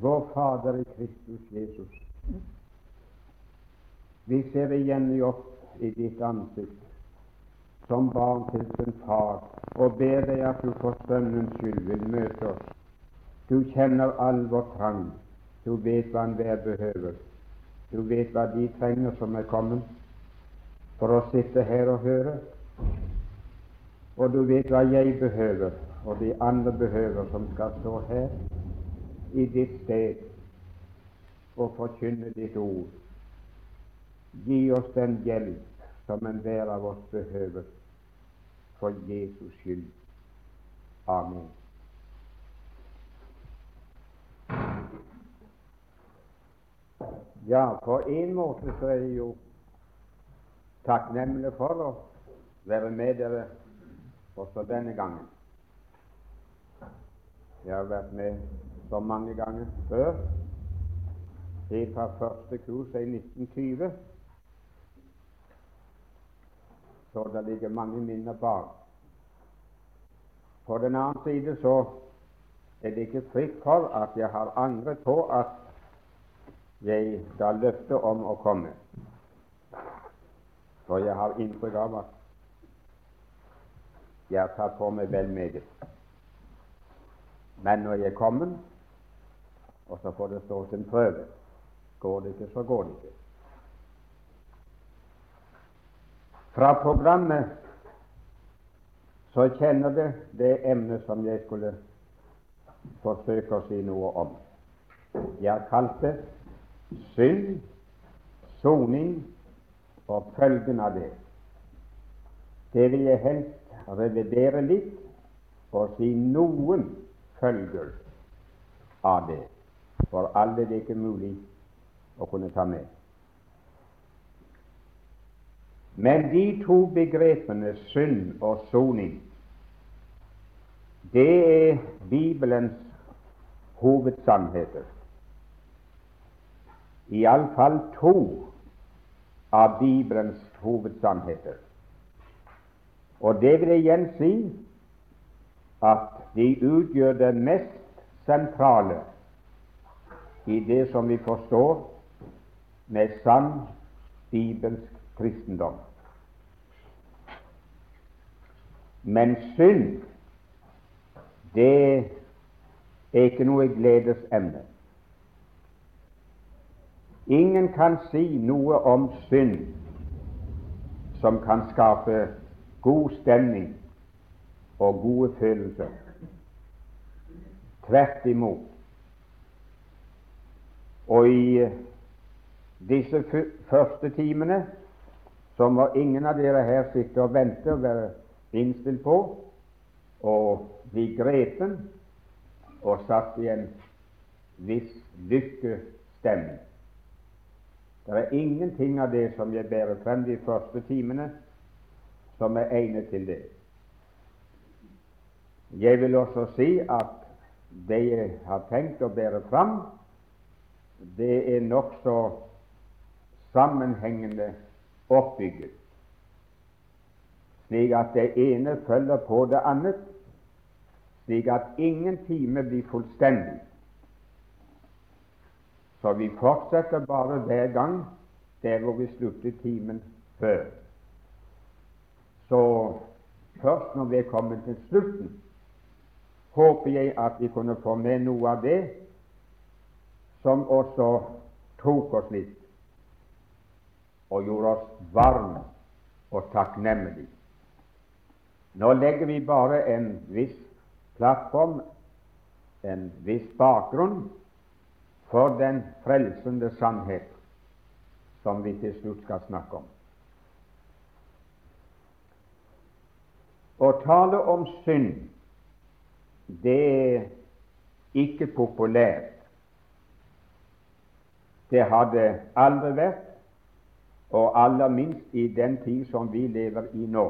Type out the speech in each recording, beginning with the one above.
vår Fader i Kristus Jesus. Vi ser igjen i opp i ditt ansikt som barn til sin far, og ber deg at du for Sønnens skyld vil møte oss. Du kjenner all vår trang. Du vet hva enhver behøver. Du vet hva de trenger som er kommet for å sitte her og høre. Og du vet hva jeg behøver, og de andre behøver, som skal stå her i ditt sted og forkynne ditt ord. Gi oss den hjelp som enhver av oss behøver for Jesus skyld. Amen. Ja, på en måte så er jeg jo takknemlig for å være med dere også denne gangen. Jeg har vært med så mange ganger før, helt fra første kurs i 1920 så det ligger mange minner bak. På den annen side så er det ikke fritt for at jeg har angret på at jeg ga løfte om å komme. For jeg har inntrykk av at jeg har tatt på meg vel meget. Men når jeg er kommet, og så får det stå sin prøve, går det ikke, så går det ikke. Fra programmet så kjenner det det emnet som jeg skulle forsøke å si noe om. Jeg har kalt det synd, soning og følgen av det. Det vil jeg helst revidere litt og si noen følger av det. For alle det er ikke mulig å kunne ta med. Men de to begrepene synd og soning, det er Bibelens hovedsannheter. Iallfall to av Bibelens hovedsannheter. Og det vil jeg igjen si at de utgjør det mest sentrale i det som vi forstår med sann bibelsk kristendom. Men synd, det er ikke noe gledesemne. Ingen kan si noe om synd som kan skape god stemning og gode følelser. Tvert imot. Og i disse første timene så må ingen av dere her sitte og vente og være innstilt på å bli grepen og satt i en viss lykkestemning. Det er ingenting av det som jeg bærer frem de første timene, som er egnet til det. Jeg vil også si at det jeg har tenkt å bære fram, det er nokså sammenhengende oppbygget, slik at det ene følger på det annet, slik at ingen time blir fullstendig. Så vi fortsetter bare hver gang der hvor vi sluttet timen før. Så først når vi er kommet til slutten, håper jeg at vi kunne få med noe av det som også tok oss litt og gjorde oss varme og takknemlige. Nå legger vi bare en viss plattform, en viss bakgrunn, for den frelsende sannhet som vi til slutt skal snakke om. Å tale om synd, det er ikke populært. Det hadde aldri vært og aller minst i den tid som vi lever i nå.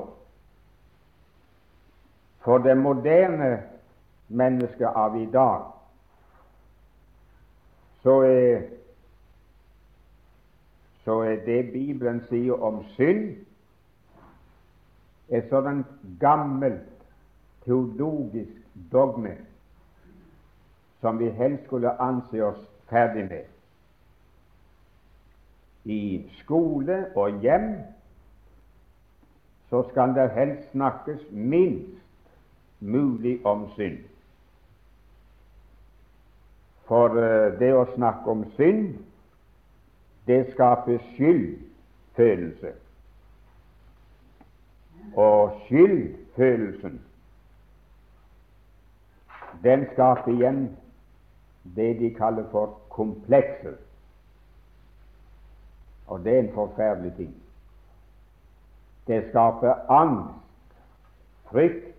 For det moderne mennesket av i dag så er, så er det Bibelen sier om synd, et sånt gammelt teologisk dogme som vi helst skulle anse oss ferdig med. I skole og hjem så skal det helst snakkes minst mulig om synd. For uh, det å snakke om synd, det skaper skyldfølelse. Og skyldfølelsen, den skaper igjen det de kaller for komplekser. Og det er en forferdelig ting. Det skaper angst, frykt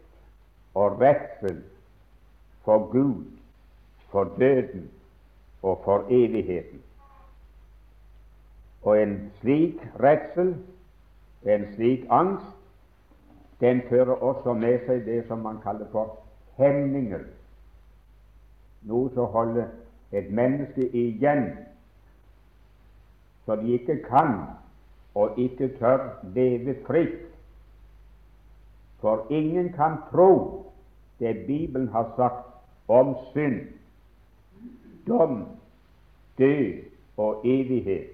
og redsel for Gud, for døden og for evigheten. Og en slik redsel, en slik angst, den fører også med seg det som man kaller for hemninger, noe som holder et menneske igjen, så de ikke kan og ikke tør leve fritt. For ingen kan tro det Bibelen har sagt om synd, dom, død og evighet,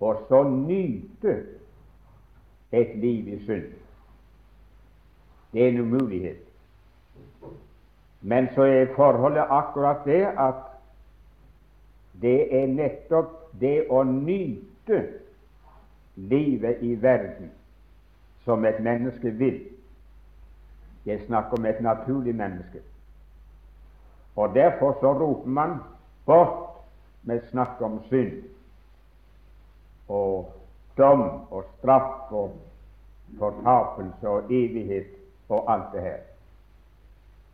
og så nyte et liv i synd. Det er en umulighet. Men så er forholdet akkurat det at det er nettopp det å nyte livet i verden som et menneske vil. Jeg snakker om et naturlig menneske. Og Derfor så roper man bort med snakk om synd og dom og straff og fortapelse og evighet og alt det her.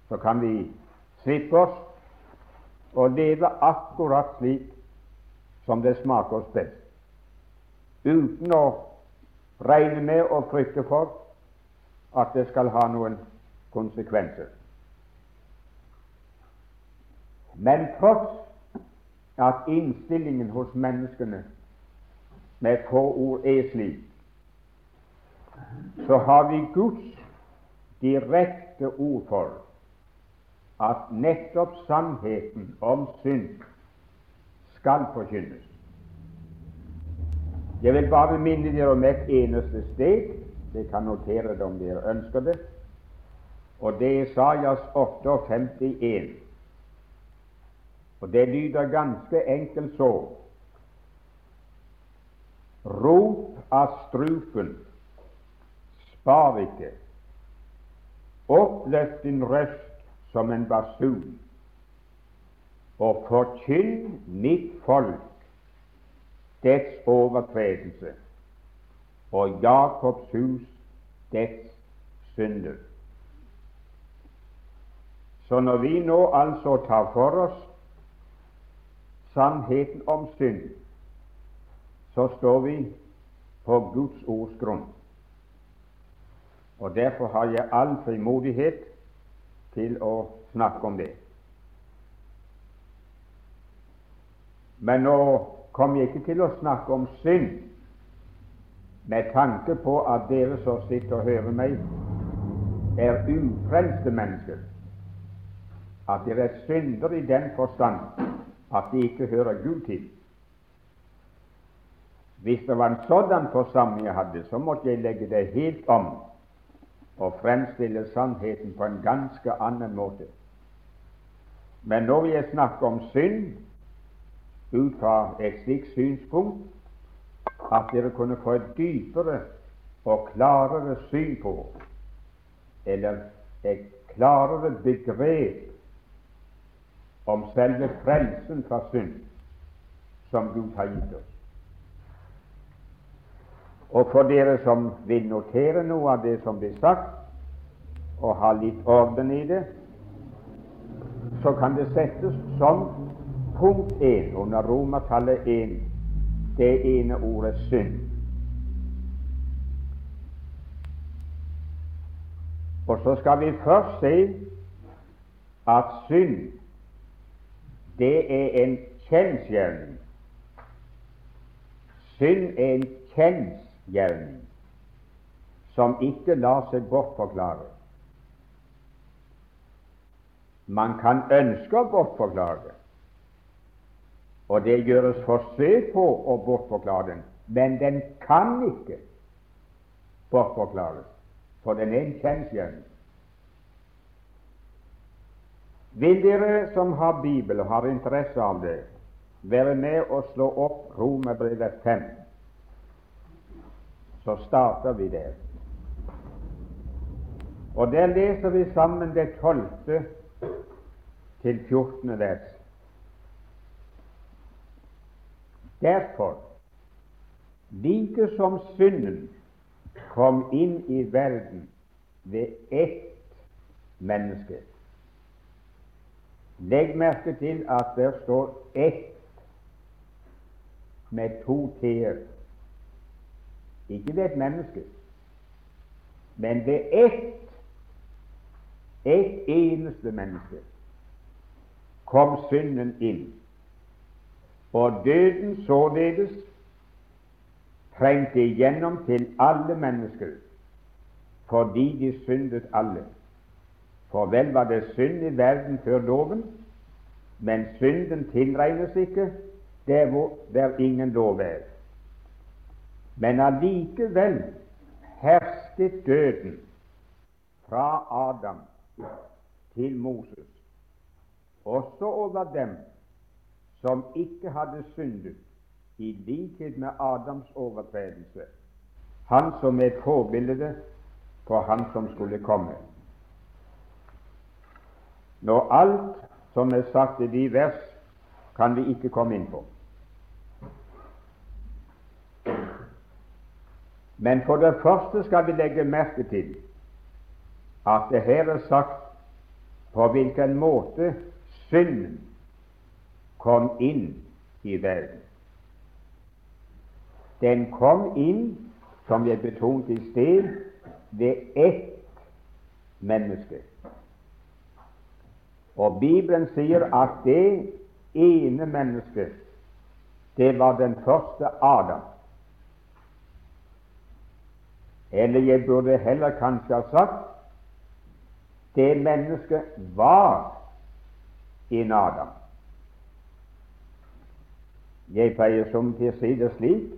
Så kan vi slippe oss og leve akkurat slik som det smaker oss best uten å regne med og frykte for at det skal ha noen konsekvenser. Men tross at innstillingen hos menneskene med få ord er slik, så har vi Guds direkte ord for at nettopp sannheten om synd skal forkynnes. Jeg vil bare minne dere om et eneste sted. Dere kan notere det om dere ønsker det. Og det er Sajas 58. Og det lyder ganske enkelt så Rop av strupen, spar ikke. Oppløft din røst som en basun, og forkynn mitt folk dets overtredelse, og Jakobs hus dets synder. Så når vi nå altså tar for oss sannheten om synd, så står vi på Guds ords grunn. Og Derfor har jeg all frimodighet til å snakke om det. Men nå kom jeg ikke til å snakke om synd med tanke på at dere som sitter og hører meg, er ufrelste mennesker, at dere er syndere i den forstand at de ikke hører Gud til. Hvis det var en sådan forsamling jeg hadde, så måtte jeg legge det helt om og fremstille sannheten på en ganske annen måte. Men når jeg snakker om synd, ut fra et slikt synspunkt at dere kunne få et dypere og klarere syn på, eller et klarere begrep om selve frelsen fra synd som Gud har gitt oss. Og for dere som vil notere noe av det som blir sagt, og ha litt orden i det, så kan det settes som punkt 1 under romertallet 1, det ene ordet synd. Og så skal vi først se at synd, det er en kjensgjerning. Synd er en kjensgjerning som ikke lar seg bortforklare. Man kan ønske å bortforklare og det gjøres forsøk på å bortforklare den, men den kan ikke bortforklares, for den er en kjensgjerning. Vil dere som har Bibel og har interesse av det, være med og slå opp Romerbrevet 5? Så starter vi der. Og der leser vi sammen det 12. til 14. vers. Derfor, like som synden kom inn i verden ved ett menneske Legg merke til at det står 'ett' med to t-er. Ikke ved et menneske, men ved ett, ett eneste menneske, kom synden inn. Og døden således trengte igjennom til alle mennesker, fordi de syndet alle. For vel var det synd i verden før loven, men synden tilregnes ikke der hvor der ingen lov er. Men allikevel hersket døden fra Adam til Moses, også over dem som ikke hadde syndet, i likhet med Adams overtredelse, han som er et forbilde på han som skulle komme. Når alt som er sagt i de vers, kan vi ikke komme inn på. Men for det første skal vi legge merke til at det her er sagt på hvilken måte synden kom inn i verden. Den kom inn, som jeg betonte i sted, ved ett menneske. Og Bibelen sier at det ene mennesket, det var den første Adam. Eller jeg burde heller kanskje ha sagt det mennesket var en Adam. Jeg pleier som til å si det slik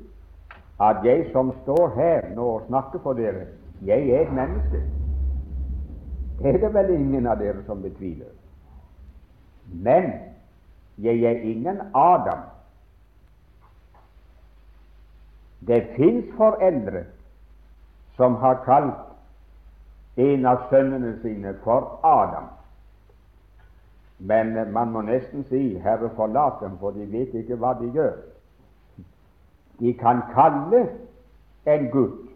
at jeg som står her nå og snakker for dere, jeg er et menneske. Det er det vel ingen av dere som betviler. Men jeg er ingen Adam. Det fins foreldre som har kalt en av sønnene sine for Adam. Men man må nesten si 'Herre, forlat dem', for de vet ikke hva de gjør. De kan kalle en gutt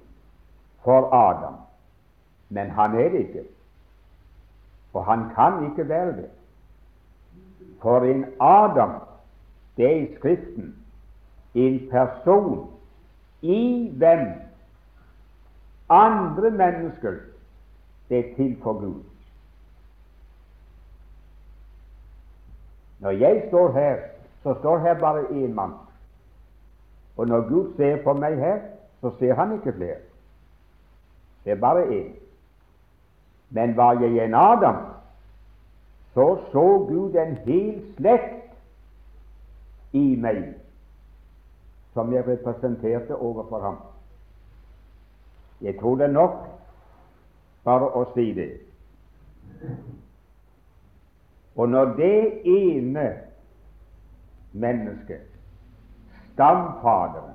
for Adam, men han er det ikke. Og han kan ikke være det. For en Adam, det er i Skriften en person i hvem andre mennesker er til for Gud. Når jeg står her, så står her bare én mann. Og når Gud ser på meg her, så ser han ikke flere. Det er bare én. Men var jeg en Adam, så så Gud en hel slekt i meg som jeg representerte overfor ham. Jeg tror det er nok bare å si det. Og når det ene mennesket, stamfaderen,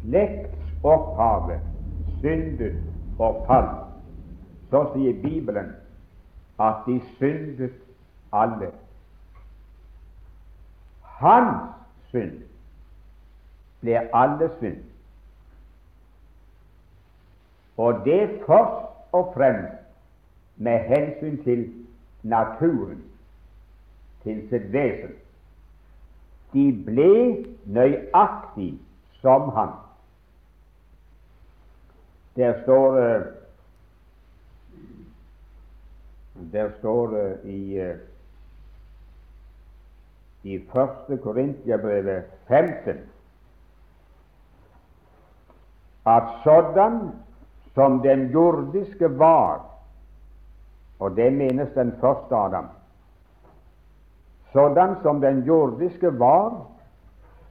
slektsopphavet, syndet og falt, så sier Bibelen at de syndet alle. Hans synd blir alle synd. Og det først og fremst med hensyn til naturen til sitt vesen. De ble nøyaktig som han. Der står det Der står det i i første Korintiabrevet 15 at sådan som den jordiske var og det menes den første Adam. Sådan som den jordiske var,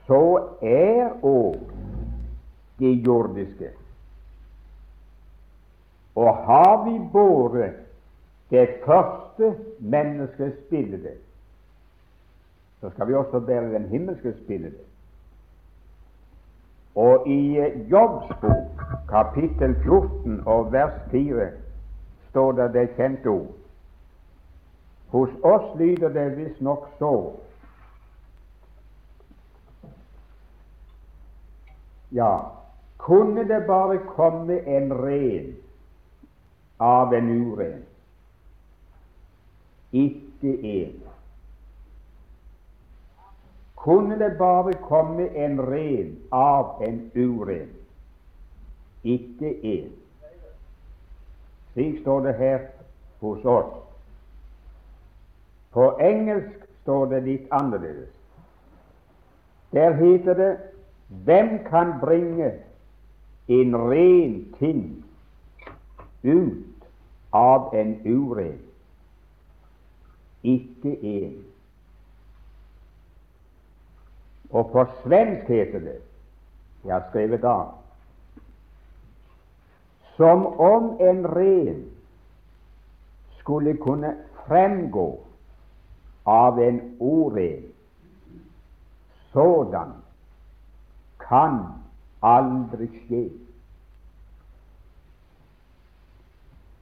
så er òg de jordiske. Og har vi båret det første menneskets bilde, så skal vi også bære den himmelskes bilde. Og i Jobbs bok, kapittel 14 og vers 4, står det det kjente ord. Hos oss lyder det visstnok så Ja, kunne det bare komme en ren av en uren? Ikke en. Kunne det bare komme en ren av en uren? Ikke en. Slik står det her hos oss. På engelsk står det litt annerledes. Der heter det hvem kan bringe en ren ting ut av en uren? Ikke en. Og på svensk heter det Jeg har skrevet av som om en ren skulle kunne fremgå av en oren. Sådan kan aldri skje.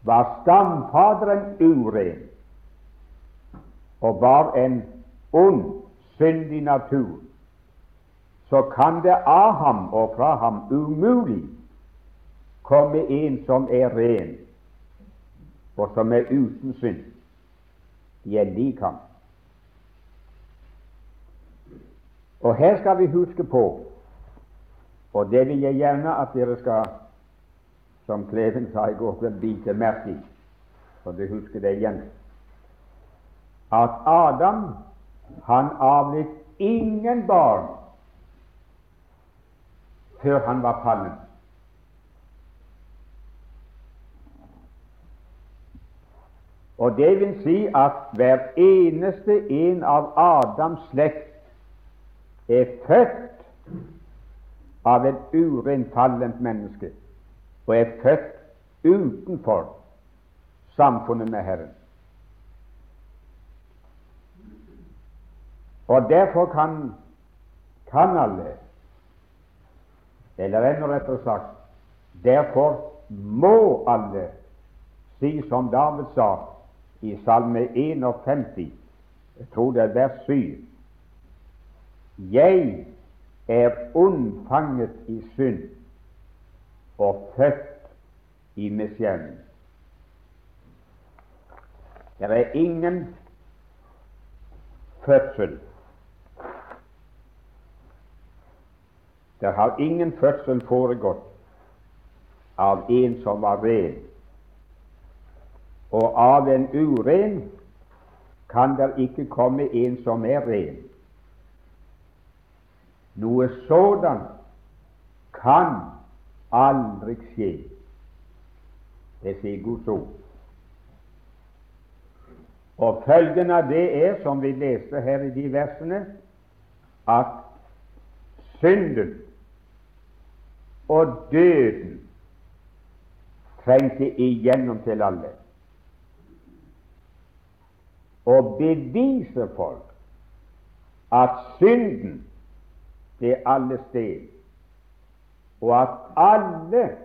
Var stamfaderen uren og var en ond, syndig natur, så kan det av ham og fra ham umulig komme en som er ren, og som er uten synd. De er lik ham. Og her skal vi huske på, og det vil jeg gjerne at dere skal, som Kleven sa i går kveld, bite merke i, så du husker det igjen, at Adam han avlet ingen barn før han var fallen. Og det vil si at hver eneste en av Adams slekt er født av et urenfallent menneske og er født utenfor samfunnet med Herren. Og derfor kan, kan alle, eller enda rettere sagt, derfor må alle si som David sa i Salme 51, jeg tror det er vers 7. Jeg er unnfanget i synd og født i misgjerning. Det er ingen fødsel. Det har ingen fødsel foregått av en som var ren og av en uren kan det ikke komme en som er ren. Noe sådant kan aldri skje. Det sier Guds ord. Og følgen av det er, som vi leste her i de versene, at synden og døden trengte igjennom til alle og bevise folk at synden er alle sted, og at alle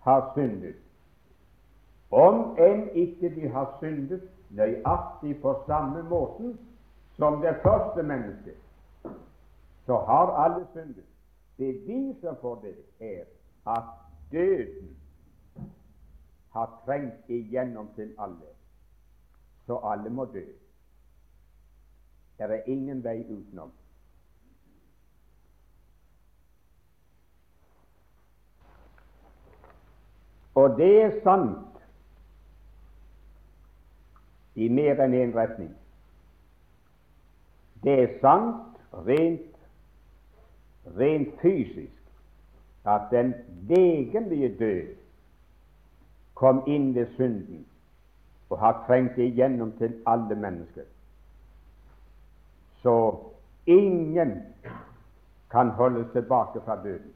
har syndet. Om enn ikke de har syndet nøyaktig på samme måten som det første mennesket, så har alle syndet. Beviset for det er at døden har trengt igjennom til alle så alle må dø. Det er ingen vei utenom. Og det er sant i mer enn én retning. Det er sant rent, rent fysisk at den legemlige død kom inn ved synden og har trengt det igjennom til alle mennesker. Så ingen kan holdes tilbake fra døden.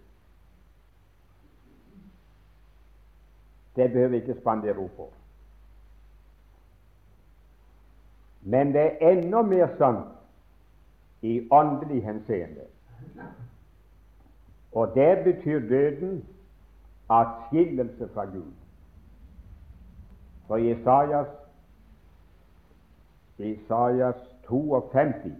Det behøver vi ikke spandere ord på. Men det er enda mer sant i åndelig henseende. Og det betyr døden atskillelse fra Gud. For Jesajas, Jesajas 52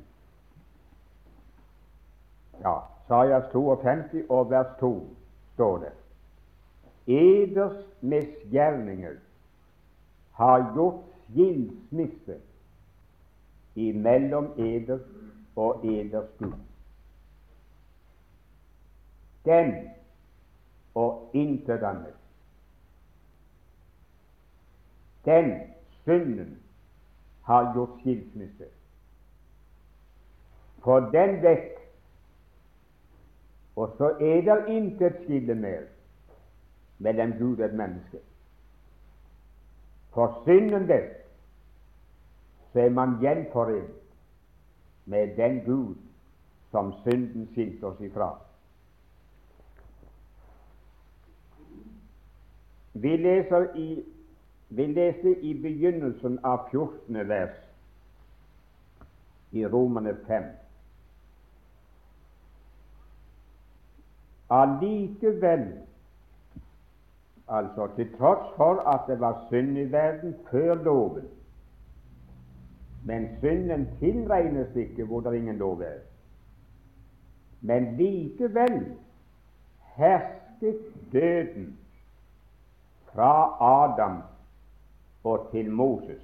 ja, Jesajas 52 og vers 2 står det Eders misgjerninger har gjort skilsmisse imellom eder og eders Gud. Den og intet annet. Den synden har gjort skilsmisse. For den vekk, og så er det intet skille mer mellom Gud og et menneske. For synden vekk, så er man gjenforent med den Gud som synden skilte oss ifra. Vi leser i vi leste i begynnelsen av 14. vers i Romane 5. Allikevel, altså til tross for at det var synd i verden før loven, men synden tilregnes ikke hvor det ingen lov er. Men likevel hersket døden fra Adam og til Moses,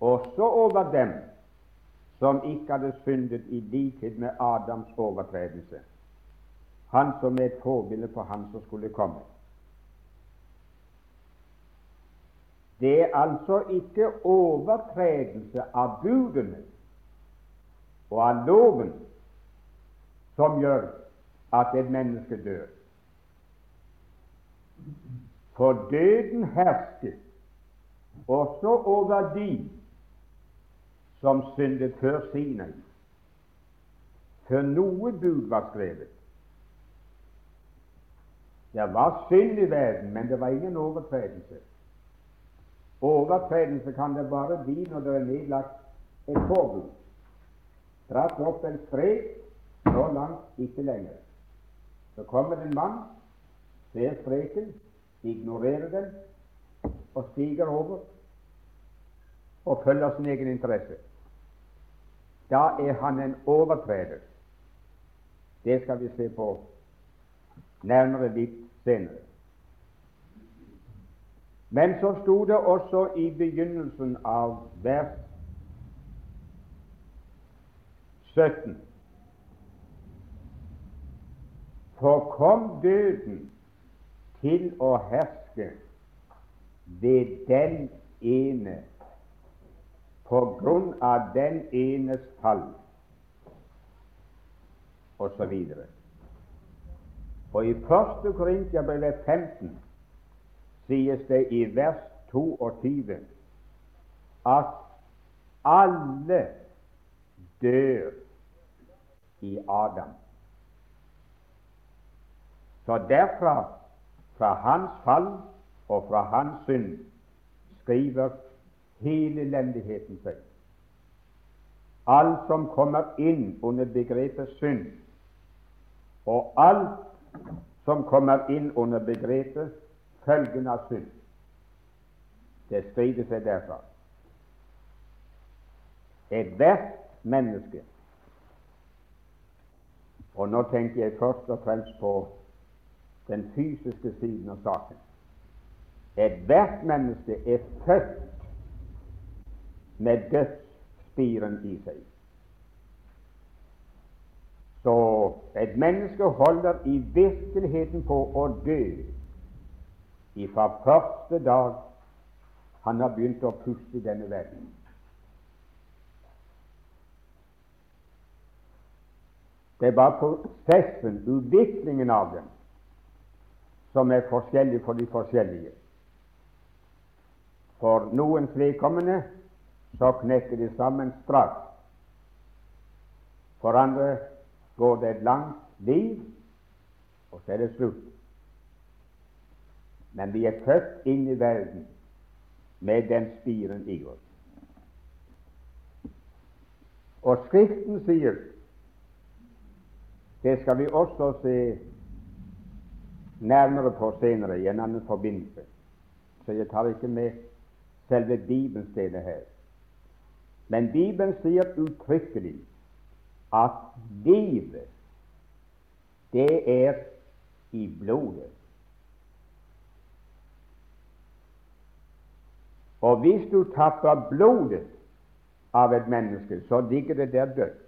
også over dem som ikke hadde syndet i likhet med Adams overtredelse, han som er et forbilde for han som skulle komme. Det er altså ikke overtredelse av budene og av loven som gjør at et menneske dør. For døden hersket også over de som syndet før Sinai, før noe bud var skrevet. Det var synd i verden, men det var ingen overtredelse. Overtredelse kan det bare bli når det er nedlagt et forbud. Dratt opp en strek så langt, ikke lenger. Så kommer det en mann, ser streken, ignorerer den og stiger over og følger sin egen interesse. Da er han en overtreder. Det skal vi se på nærmere litt senere. Men så sto det også i begynnelsen av vers 17 For kom døden til å herske ved den ene på grunn av den enes fall, osv. Og i 1. Korintiabrev 15 sies det i vers 22 at alle dør i Adam. Så derfra fra hans fall og fra hans synd skriver hele elendigheten seg. Alt som kommer inn under begrepet synd, og alt som kommer inn under begrepet følgen av synd, det skriver seg derfra. Ethvert menneske, og nå tenker jeg først og fremst på den fysiske siden av saken. Ethvert menneske er født med dødsspiren i seg. Så et menneske holder i virkeligheten på å dø fra første dag han har begynt å puste i denne verden. Det er bare prosessen, utviklingen av dem, som er forskjellig for de forskjellige. For noens vedkommende så knekker de sammen straks. For andre går det et langt liv, og så er det slutt. Men vi er født inn i verden med den spiren i oss. Og Skriften sier det skal vi også se nærmere på senere i en annen forbindelse. Så jeg tar ikke med selve Bibelens stedet her. Men Bibelen sier uttrykkelig at livet, det er i blodet. Og hvis du tapper blodet av et menneske, så ligger det der dødt.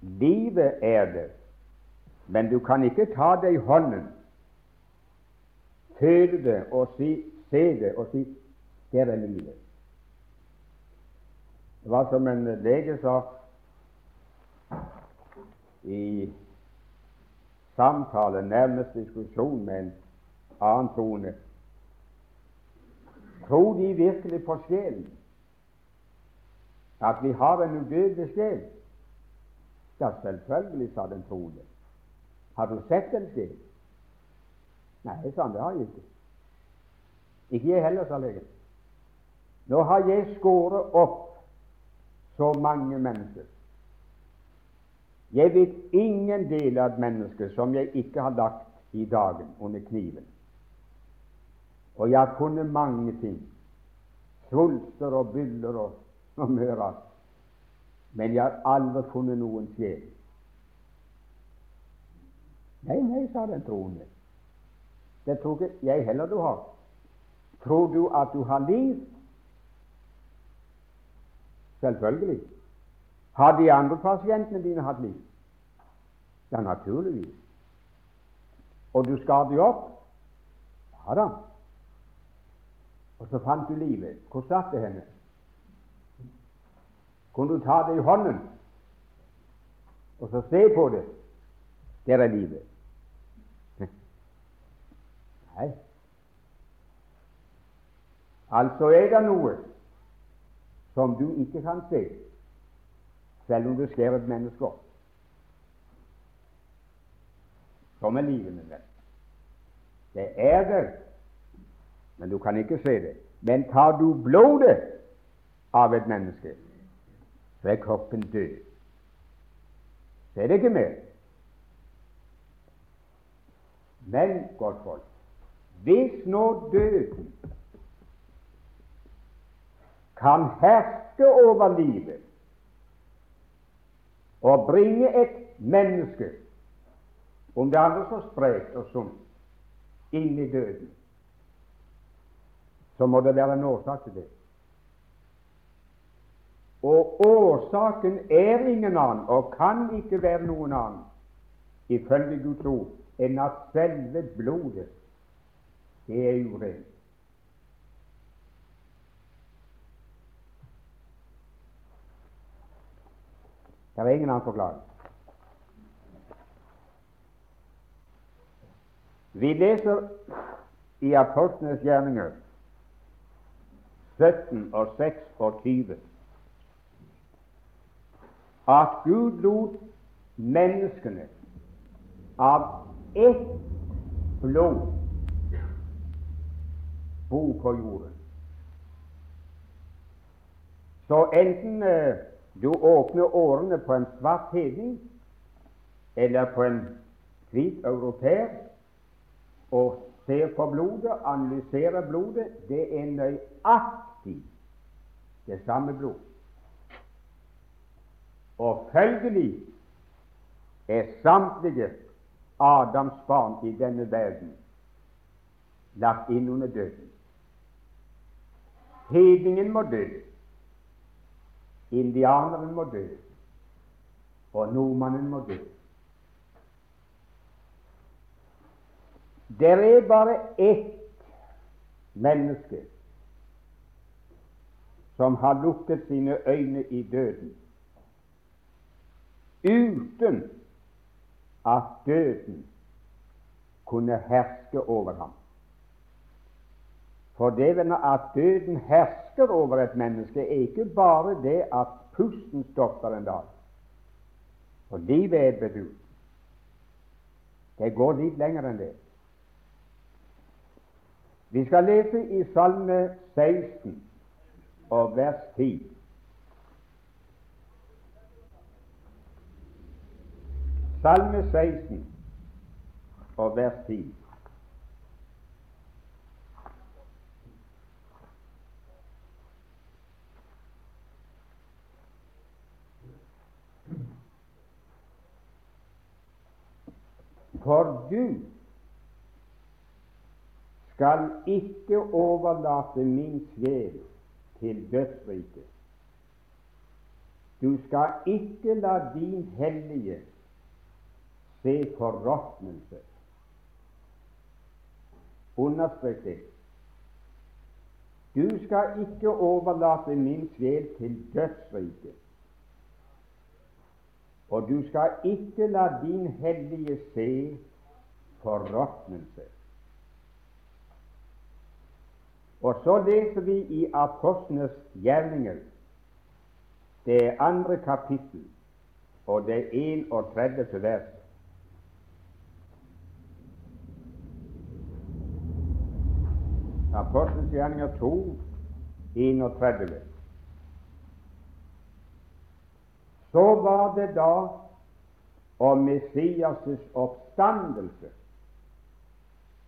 Livet er det, men du kan ikke ta det i hånden, føle det og si, se det og si 'der er livet'. Det var som en lege sa i samtale, nærmest diskusjon med en annen troende Tror de virkelig på sjelen? At vi har en udødelig sjel? Ja, selvfølgelig, sa den troende. Har du sett en sjel? Nei, sa han, det har jeg ikke. Ikke jeg heller, sa legen. Nå har jeg skåret opp så mange mennesker. Jeg vet ingen del av et menneske som jeg ikke har lagt i dagen under kniven. Og jeg har funnet mange ting. Svulster og byller og, og mører. Men jeg har aldri funnet noen sjel. Nei, nei, sa den troende. Det tror ikke jeg heller du har. Tror du at du har liv? Selvfølgelig. Har de andre pasientene dine hatt liv? Ja, naturligvis. Og du skar dem opp? Ja da. Og så fant du livet. Hvor satt det henne? Kunne du ta det i hånden og så se på det? Der er livet. Nei. Altså er det noe som du ikke kan se, selv om du ser et menneske opp. Som er livet, min venn. Det er der, men du kan ikke se det. Men tar du blodet av et menneske, så er kroppen død. Så er det ikke mer. Men, godt folk, hvis nå døden kan herske over livet og bringe et menneske, om det andre så sprekt og sunt, inn i døden, så må det være en årsak til det. Og årsaken er ingen annen, og kan ikke være noen annen, ifølge Guds ord, enn at selve blodet, det er urent. Det er ingen annen forklaring. Vi leser i Apostlenes gjerninger 17 og 26 at Gud lot menneskene av ett blod bo på jorden. Så enten eh, du åpner årene på en svart hedning eller på en hvit europeer og ser på blodet, analyserer blodet, det er nøyaktig det samme blod. Og følgelig er samtlige Adams barn i denne verden lagt inn under døden. Hedningen må dø, indianeren må dø, og nordmannen må dø. Det er bare ett menneske som har lukket sine øyne i døden, uten at døden kunne herske over ham. For det at døden hersker over et menneske, er ikke bare det at pusten stopper en dag. For livet er et bedud. Det går litt lenger enn det. Vi skal lese i Salme 16 og vers 10. Salme 16 og vers 10. For du skal ikke overlate min sjel til dødsriket. Du skal ikke la din hellige se forråtnelse. Understrek det. Du skal ikke overlate min sjel til dødsriket. Og du skal ikke la din hellige se forråtnelse. Og så leser vi i Apostlenes gjerninger, det andre kapittel, og det 31. vers. Apostlenes gjerninger 2, 31. Så var det da om Messias' oppstandelse.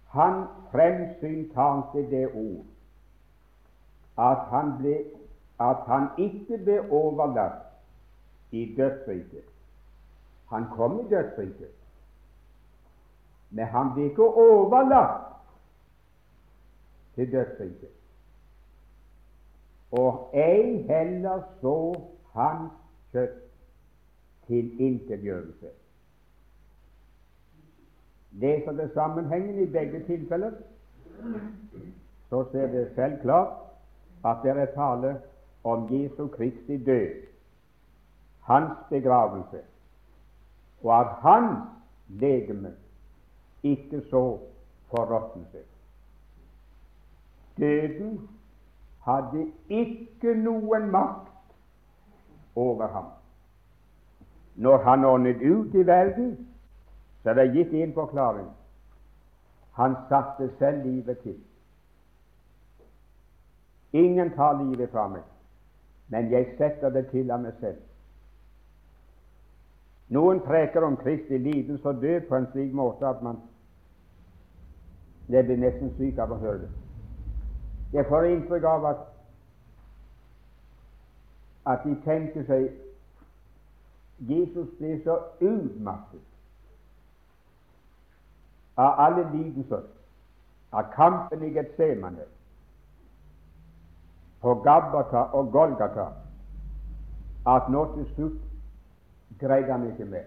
Han fremsyntalte det ord at han, ble, at han ikke ble overlatt i dødsriket. Han kom i dødsriket, men han ble ikke overlatt til dødsriket. Og ei heller så hans kjøtt tilintetgjørelse. Leser det sammenhengen i begge tilfeller, så ser det selv klart at det er tale om Jesu Kristi død, hans begravelse, og at hans legeme ikke så forråtnelse. Døden hadde ikke noen makt over ham. Når han åndet ut i verden, så er det gitt én forklaring. Han satte selv livet til. Ingen tar livet fra meg, men jeg setter det til av meg selv. Noen preker om Kristi lidelse og død på en slik måte at man Jeg blir nesten syk av å høre det. Jeg får inntrykk av at, at de tenker seg Jesus ble så utmattet av alle lidelser, av kampen i Getsemane, på Gabbata og Golgata at nå til slutt greide han ikke mer.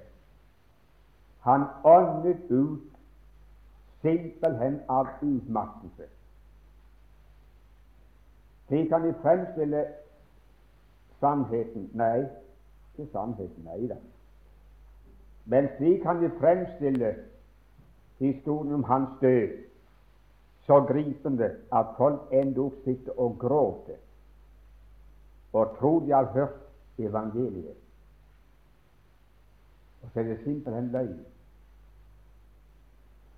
Han åndet ut simpelthen av utmattelse. Slik kan de fremstille sannheten Nei, ikke sannheten, nei da. Men slik kan vi fremstille historien om hans død så gripende at folk endog sitter og gråter og tror de har hørt evangeliet. Og så er det simpelthen løgn.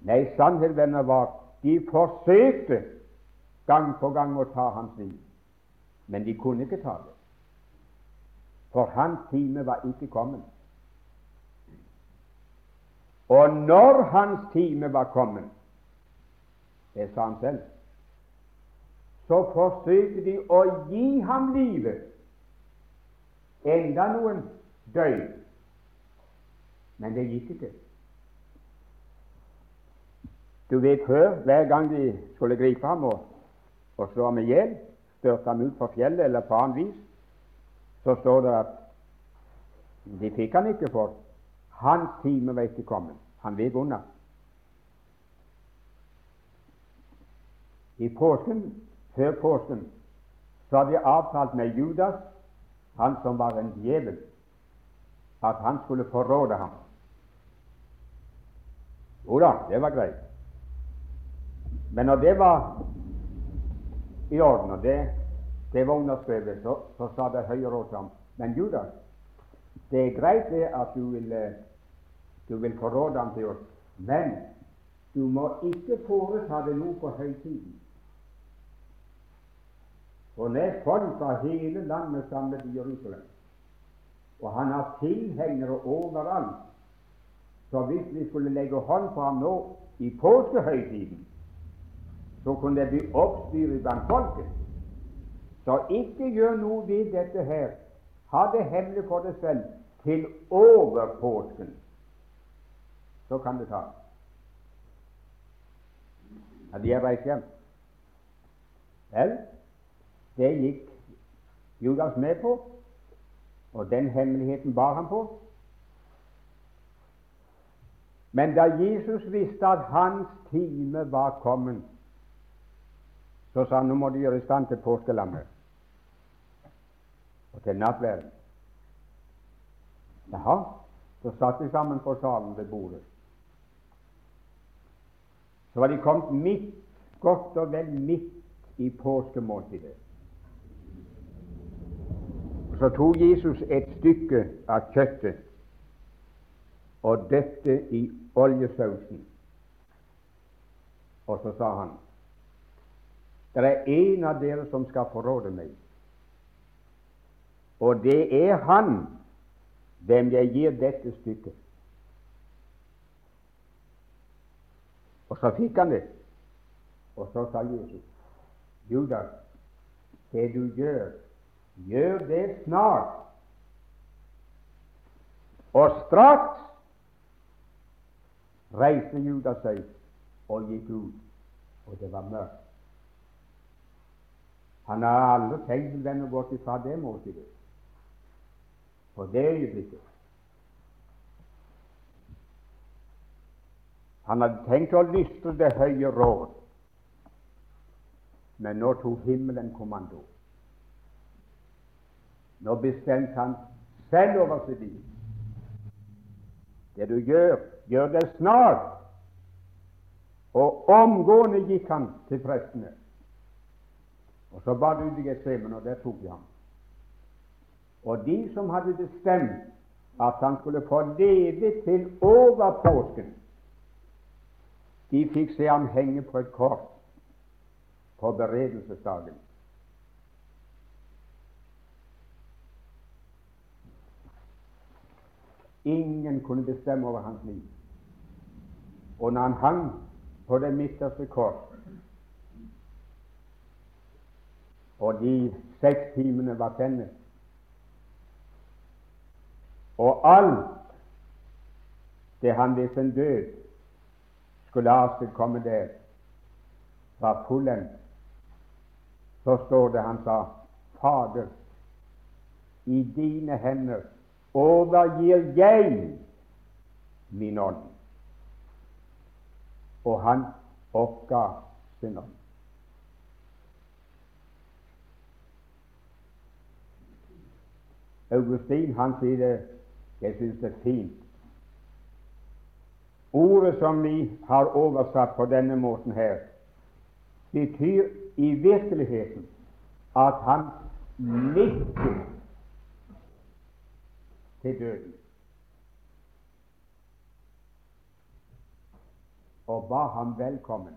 Nei, sannheten, venner, var de forsøkte gang på gang å ta hans liv, men de kunne ikke ta det, for hans time var ikke kommet. Og når hans time var kommet, det sa han selv, så forsøkte de å gi ham livet enda noen døgn. Men det gikk ikke. Du vet før, hver gang de skulle gripe ham og, og slå ham i hjel, størte ham ut på fjellet eller på annet vis, så står det at de fikk han ikke, for hans time var ikke kommet. Han vek unna. I påsken, før påsken, så hadde jeg avtalt med Judas han som var en djevel, at han skulle forråde ham. Jo da, det var greit. Men når det var i orden, og det, det var underskrevet. Så, så sa det høye og til ham. Men Judas, det er greit det at du vil, eh, du vil forråde ham til oss, men du må ikke foreta det noe på høytiden. For nå er folk fra hele landet samlet i Jerusalem, og han har tilhengere overalt. Så hvis vi skulle legge hånd på ham nå i påskehøytiden, så kunne det bli oppstyr blant folket. Så ikke gjør noe ved dette her. Ha det hemmelig for deg selv til over påsken. Så kan det ta. Ja, de er reist hjem. Vel, det gikk Judas med på, og den hemmeligheten bar han på. Men da Jesus visste at hans time var kommet, så sa han nå må du gjøre i stand til påskelammet og til nattverden. Jaha, så satt de sammen på salen ved bordet. Så var de kommet midt, godt og vel midt i påskemåltidet. Så tok Jesus et stykke av kjøttet og døpte i oljesausen. Og så sa han det er en av dere som skal forråde meg, og det er han hvem jeg gir dette stykket. Og så fikk han det. Og så sa Jesus, Judas, det du gjør, gjør det snart. Og straks reiste Judas seg og gikk ut, og det var mørkt. Han har aldri tenkt å og gått ifra det måltidet på det øyeblikket. Han hadde tenkt å lystre det høye råd, men nå tok himmelen kommando. Nå bestemte han selv over sitt liv. Det du gjør, gjør det snart. Og omgående gikk han til prestene. Og så bar det ut i Getsemen, og der tok de ham. Og de som hadde bestemt at han skulle få leve til over påsken, de fikk se ham henge på et kors på beredelsesdagen. Ingen kunne bestemme over hans liv. Og når han hang på det midterste kors, og de seks timene var sendt, og alt det han ved sin død skulle avstedkomme der, var fullendt, så står det han sa Fader, i dine hender overgir jeg min ånd. Og han oppga sin ånd. Augustin han sier det jeg syns det er fint. Ordet som vi har oversatt på denne måten her, betyr i virkeligheten at han nikker til døden og ba ham velkommen.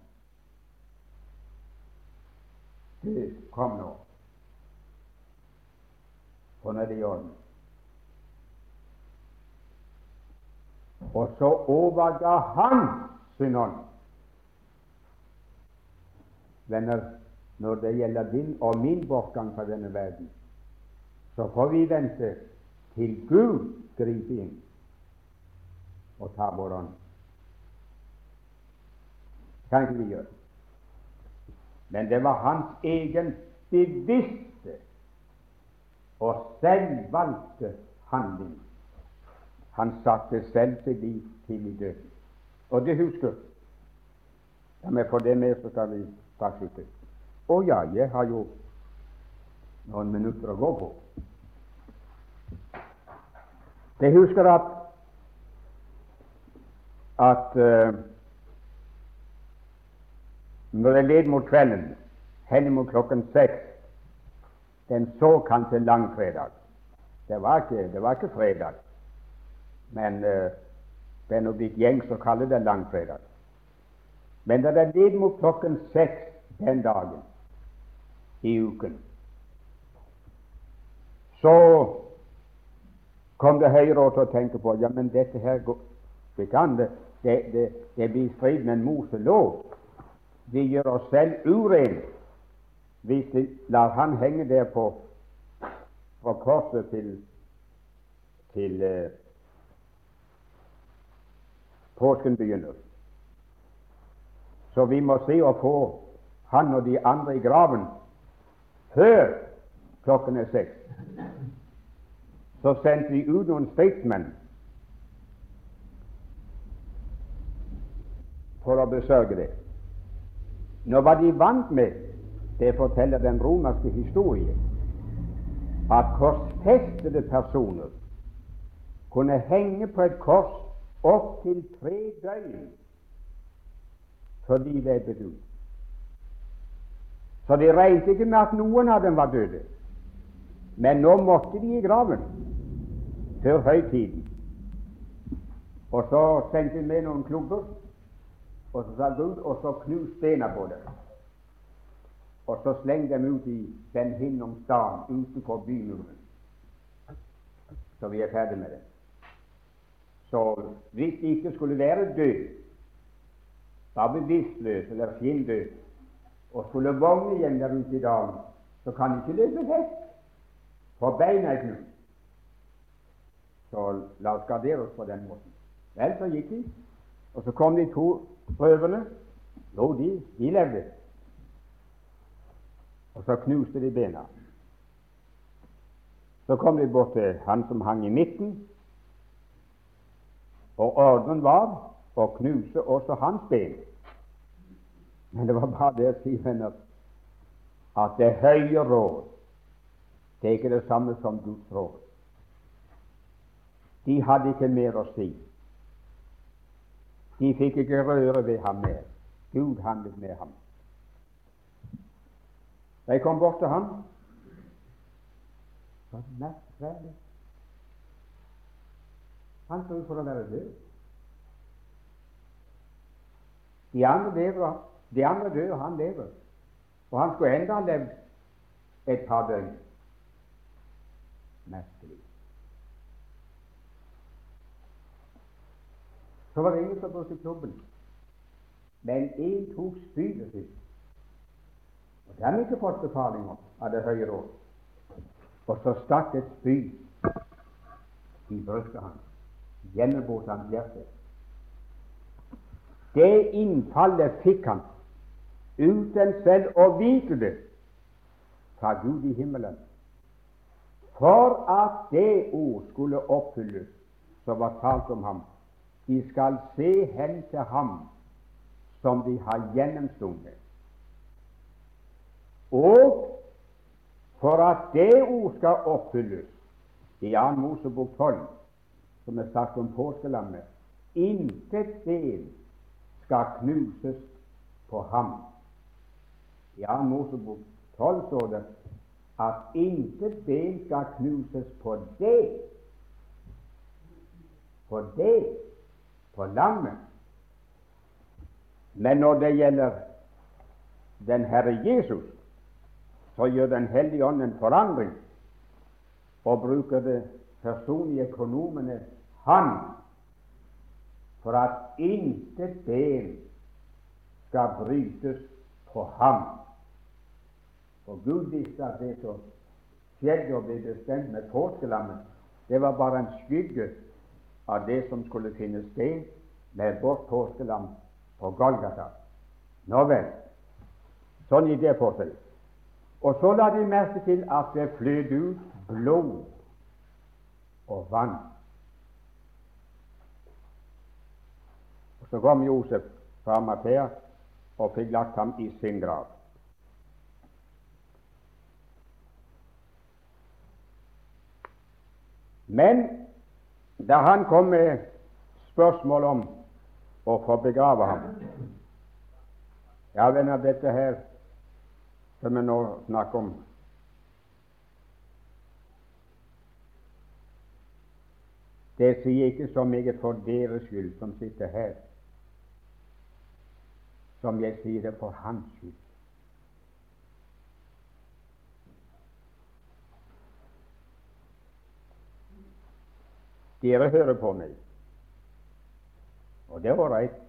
Død, kom nå. Sånn er det i orden. Og så overga han sin ånd. Venner, når det gjelder din og min bortgang fra denne verden, så får vi vente til Gud griper inn og tar vår ånd. kan ikke vi gjøre. Men det var hans egen bevisste og selvvalgte handling han satte selv sitt liv til i døden. Og det husker Ja, men for det med så skal vi straks slutte. Å ja, jeg har jo noen minutter å gå på. Jeg husker at at uh, når jeg led mot kvelden henimot klokken seks den såkalte langfredag. Det var ikke, det var ikke fredag, men uh, blitt gjengs å kalle det langfredag. Men da det led mot klokken seks den dagen i uken, så kom det Høyre til å tenke på ja, men dette her går det an. det. Det, det, det blir strid med Moselov. Vi gjør oss selv urene hvis vi lar han henge der på fra korset til, til eh, påsken begynner. Så vi må se å få han og de andre i graven før klokken er seks. Så sendte vi ut noen statesmen for å besørge det. Nå var de vant med, det forteller den romerske historien at korsfestede personer kunne henge på et kors opptil tre døgn før de ebbet ut. Så de regnet ikke med at noen av dem var døde. Men nå måtte de i graven før høytiden. Og så sendte de med noen klubber og så sa Gud, og så knuste bena på dem. Og så sleng dem ut i den hinnom staden utenfor bymuren. Så vi er ferdig med det. Så hvis de ikke skulle være død, bare bevisstløs eller skinndød, og skulle vågne igjen der ute i dagen, så kan de ikke løpe vekk, for beina er knust. Så la oss gardere oss på den måten. Vel, så gikk de, og så kom de to Prøvene jo, de, de levde. Og så knuste de bena. Så kom de bort til han som hang i midten, og ordren var å knuse også hans ben. Men det var bare det å si, venner, at det høye råd det er ikke det samme som Guds råd. De hadde ikke mer å si. De fikk ikke røre ved ham mer. Gud handlet med ham. Jeg kom bort til ham så merkverdig. Han så ut for å være død. De andre lever, de andre dør, og han lever. Og han skulle enda ha levd et par døgn. Merkelig. Så var det ingen som brukte klubben. Men én tok spydet sitt. Og det har ikke fått befaling av Det høye råd. Og så stakk et spyd i brystet hans, gjennombrot hans hjerte. Det innfallet fikk han uten selv å vite det fra Gud i himmelen. For at det ord skulle oppfylles som var talt om ham de skal se hen til ham som de har gjennomstunget. Og for at det ord skal oppfylles i 2. Mosebok 12, som er sagt om påskelammet intet ben skal knuses på ham. I 2. Mosebok 12 står det at intet ben skal knuses på det. På det på lammet. Men når det gjelder den Herre Jesus, så gjør Den hellige ånd en forandring og bruker det personlige økonomene Han for at intet del skal brytes på ham. For Gud visste at det som skjedde og ble bestemt med påskelammet, det var bare en skygge av det som skulle finne sted med vårt påskelam på Golgata. Nå vel, sånn gikk det for. Og så la de merke til at det fløt ut blod og vann. Og Så kom Josef fra Mathea og fikk lagt ham i sin grav. Men da han kom med spørsmål om å få begrave ham Ja, venner, dette her som vi nå snakker om. Det sier ikke så meget for deres skyld som sitter her, som jeg sier det for hans skyld. Dere hører på meg, og det er ålreit,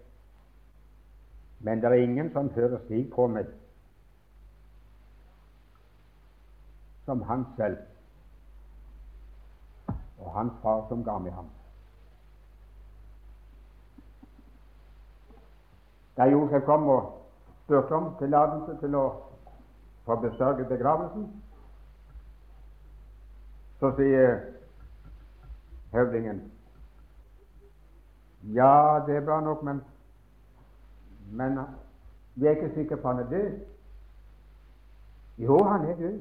men det er ingen som hører slik på meg som han selv og hans far som ga meg ham. Da Josef kom og spurte om tillatelse til å få besørge begravelsen, så sier høvdingen ja, det er bra nok, men, men vi er ikke sikre på han er død. Jo, han er død.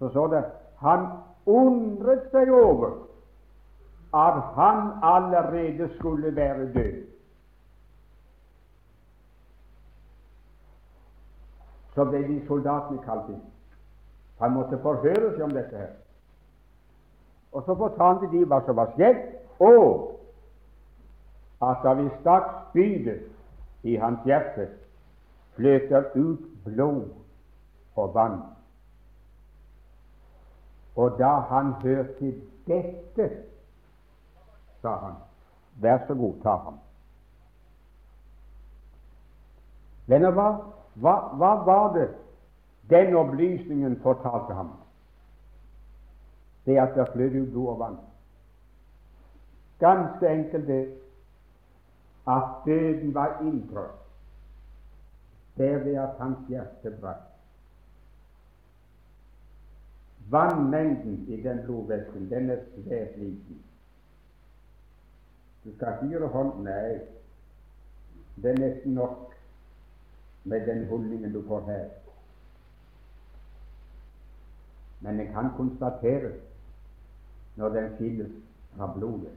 Så står det han undret seg over at han allerede skulle være død. Så ble de soldatene kalt inn. Han måtte forhøre seg om dette her. Og så fortalte de hva som var skjedd, og at da vi stakk spydet i hans hjerte, fløt det ut blod og vann. Og da han hørte dette, sa han, vær så god, ta ham. Venner, hva, hva, hva var det den opplysningen fortalte ham? Det at det fløt ut blod og vann. Ganske enkelt det at døden var inntrådt derved at hans hjerte brakk. Vannmengden i den blodvæsken den er svært liten. Du skal ikke gjøre hånd Nei, det er nesten nok med den holdningen du får her. Men en kan konstateres når den skilles fra blodet.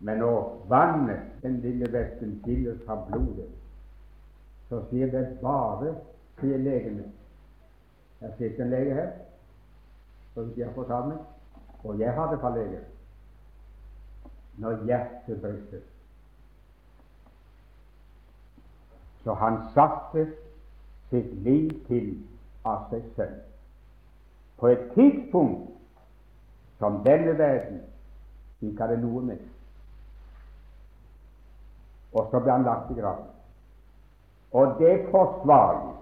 Men når vannet, den lille væsken, skilles fra blodet, så sier det bare, sier legene Jeg sitter en lege her, som de har fortalt meg, og jeg hadde det fra lege. Når hjertet brøyte. Så han satte sitt liv til av seg selv. På et tidspunkt som denne verden ikke hadde noe med. Og så ble han lagt i graven. Og det forsvares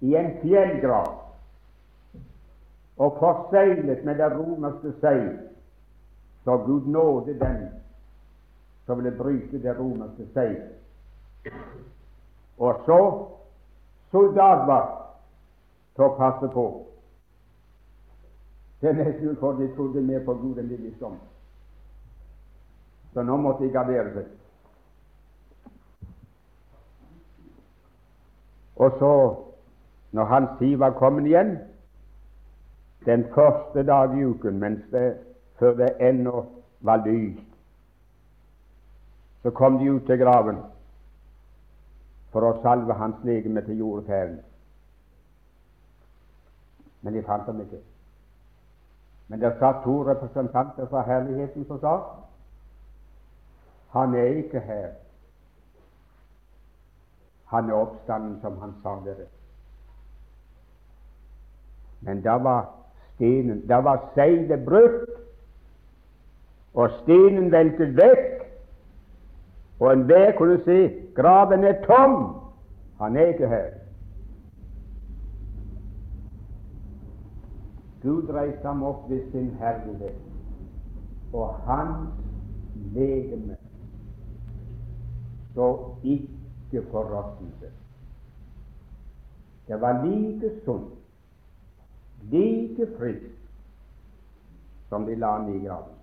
i en fjellgrav og forseglet med det romerske seil, så Gud nåde den som ville bryte det romerske seil. Og så soldatvakt til å passe på. Det er nesten for de trodde mer på Gud enn de visste om. Så nå måtte de gardere seg. Og så, når hans tid var kommet igjen, den første dag i uken, mens det, før det ennå var lyst, så kom de ut til graven for å salve hans legeme til jordferden. Men de fant ham ikke. Men det satt to representanter fra herligheten som sa han er ikke her. Han er oppstanden, som han sa dere. Men da var stenen Da var seilet brutt, og stenen veltet vekk, og enhver kunne se graven er tom. Han er ikke her. Gud reiste ham opp ved sin herlighet, og hans legeme så ikke forråtnelse. Det var like sunt, like frisk som de la ham i graven.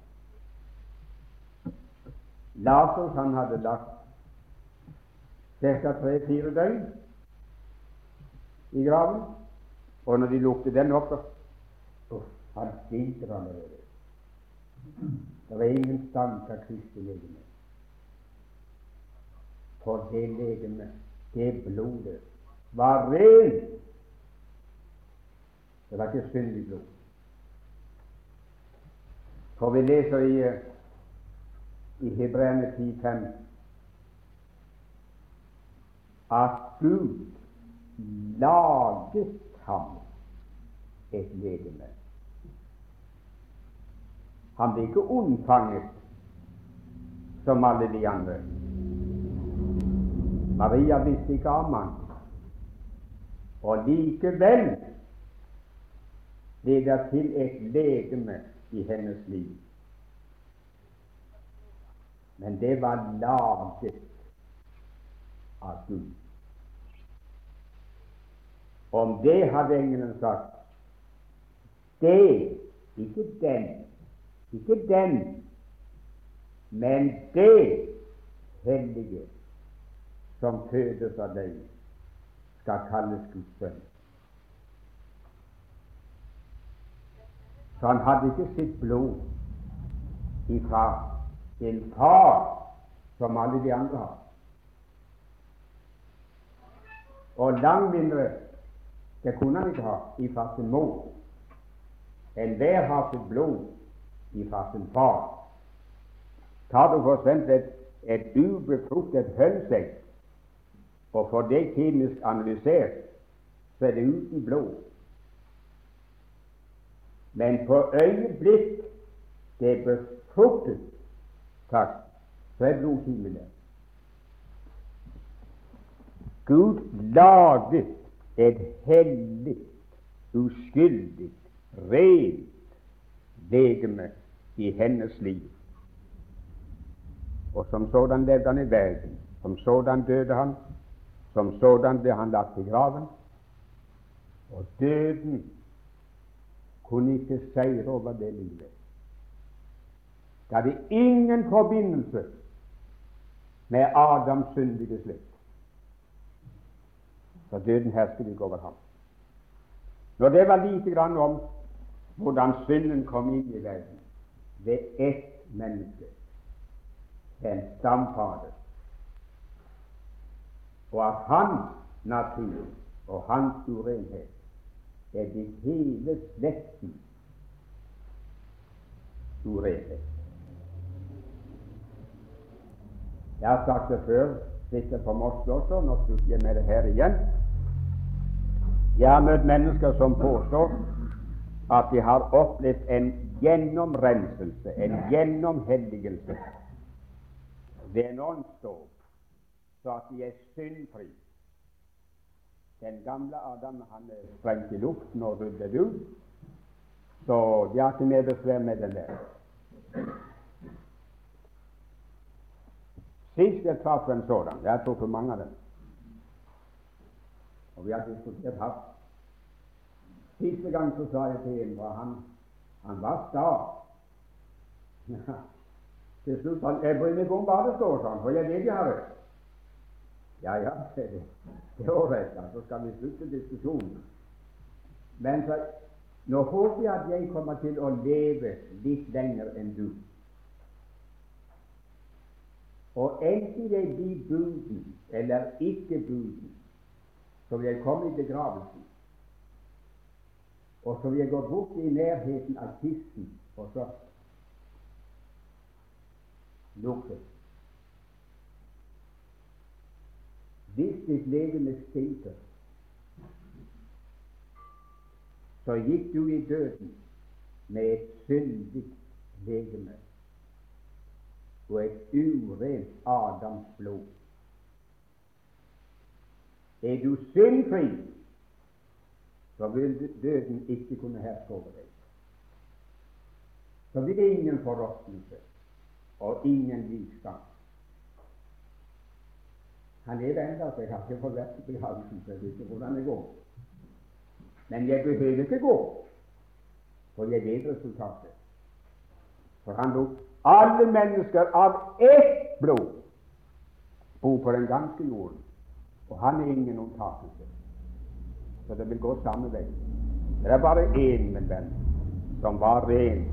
Lasers han hadde lagt ca. tre-fire døgn i graven, og når de lukket den opp, så han stinker allerede. Det var ingen stank av Kristi legeme. For det legemet, det blodet, var rent. Det var ikke syndig blod. For vi leser i, i Hebreerne 10,5 at Gud laget ham et legeme. Han ble ikke unnfanget som alle de andre. Maria visste ikke om ham. Og likevel ble det til et legeme i hennes liv. Men det var laget av Gud. Om det hadde engelen sagt det, ikke den, ikke den, men det hellige som fødes av deg, skal kalles Guds sønn. Så han hadde ikke sitt blod ifra en far som alle de andre har. Og langt mindre det kunne han ikke ha ifra sin mor. Enhver har sitt blod ifra sin far. Tar du eksempel et, et ubefruktet hønseegg og får det kemisk analysert, så er det uten blod. Men på øyeblikk det er befruktet, takk, så er blodkimen. Gud laget et hellig, uskyldig, rent legeme i hennes liv. Og som sådan levde han i verden. Som sådan døde han. Som sådan ble han lagt i graven. Og døden kunne ikke seire over det livet. Det hadde ingen forbindelse med Adams syndige slekt. Så døden hersket ikke over ham. Når det var lite grann om hvordan synden kom inn i verden ved ett menneske, en stamfader, og at hans natur og hans urenhet er de hele slekten urenhet. Jeg har sagt det før, sitter på Moss også, nå slutter jeg med det her igjen. Jeg har møtt mennesker som påstår at de har opplevd en gjennomrenselse, en gjennomhelligelse ved en åndsdåp, så at de er syndfri. Den gamle Adam han sprengte i luften og ryddet ut, så de har ikke mer besvær med den der. Sist jeg traff en sådan, jeg har truffet mange av dem, og vi har diskutert hardt. Siste gang så sa jeg til en var han, han var sta. Til slutt han, Jeg bryr meg om hva det står sånn, for jeg vil har rett. Ja, ja, det, det er ålreit, så skal vi slutte diskusjonen. Men så, nå håper jeg at jeg kommer til å leve litt lenger enn du. Og enten jeg blir buden eller ikke buden, så vil jeg komme i begravelsen. Og så vil jeg gå bort i nærheten av kisten, og så lukke. Hvis ditt legeme stinker, så gikk du i døden med et syndig legeme og et urent Adams blod. Er du syndfri, så vil døden ikke kunne herske over deg. Så blir det ingen forråtnelse og ingen livsgang. Han lever ennå, så jeg har ikke fått vært i begravelsen, så jeg vet ikke hvordan det går. Men jeg behøver ikke gå, for jeg vet resultatet. For han lot alle mennesker av ett blod bo på den ganske jorden, og han er ingen unntakelse. Så det vil gå samme vei. Det er bare én, min venn, som var ren,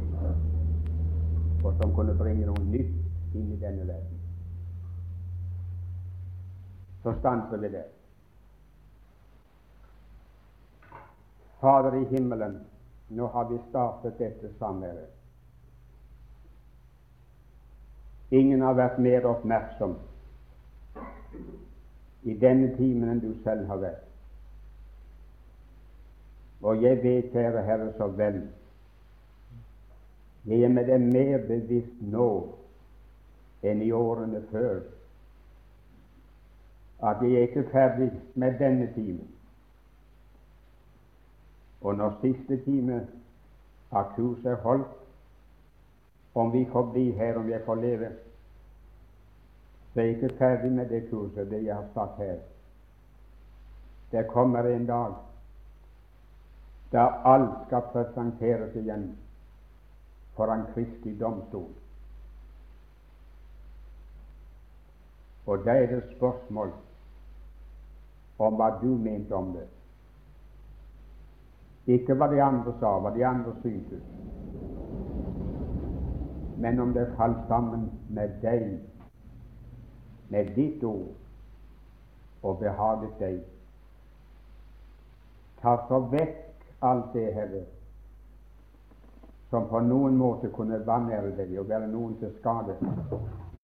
og som kunne bringe noe nytt inn i denne verden. Så stanser vi der. Fader i himmelen, nå har vi startet dette samværet. Ingen har vært mer oppmerksom i denne timen enn du selv har vært. Og jeg vet, kjære Herre, så vel jeg er med deg mer bevisst nå enn i årene før at jeg er ikke ferdig med denne timen. Og når siste time av kurset er holdt, om vi får bli her, om jeg får leve, så er jeg ikke ferdig med det kurset, det jeg har sagt her. Det kommer en dag da alt skal presenteres igjen foran Kristi domstol. Og da er det spørsmål om hva du mente om det. Ikke hva de andre sa, hva de andre syntes, men om det falt sammen med deg, med ditt ord, og behaget deg. Ta så vekk alt det, Herre, som på noen måte kunne vanære deg og være noen til skade.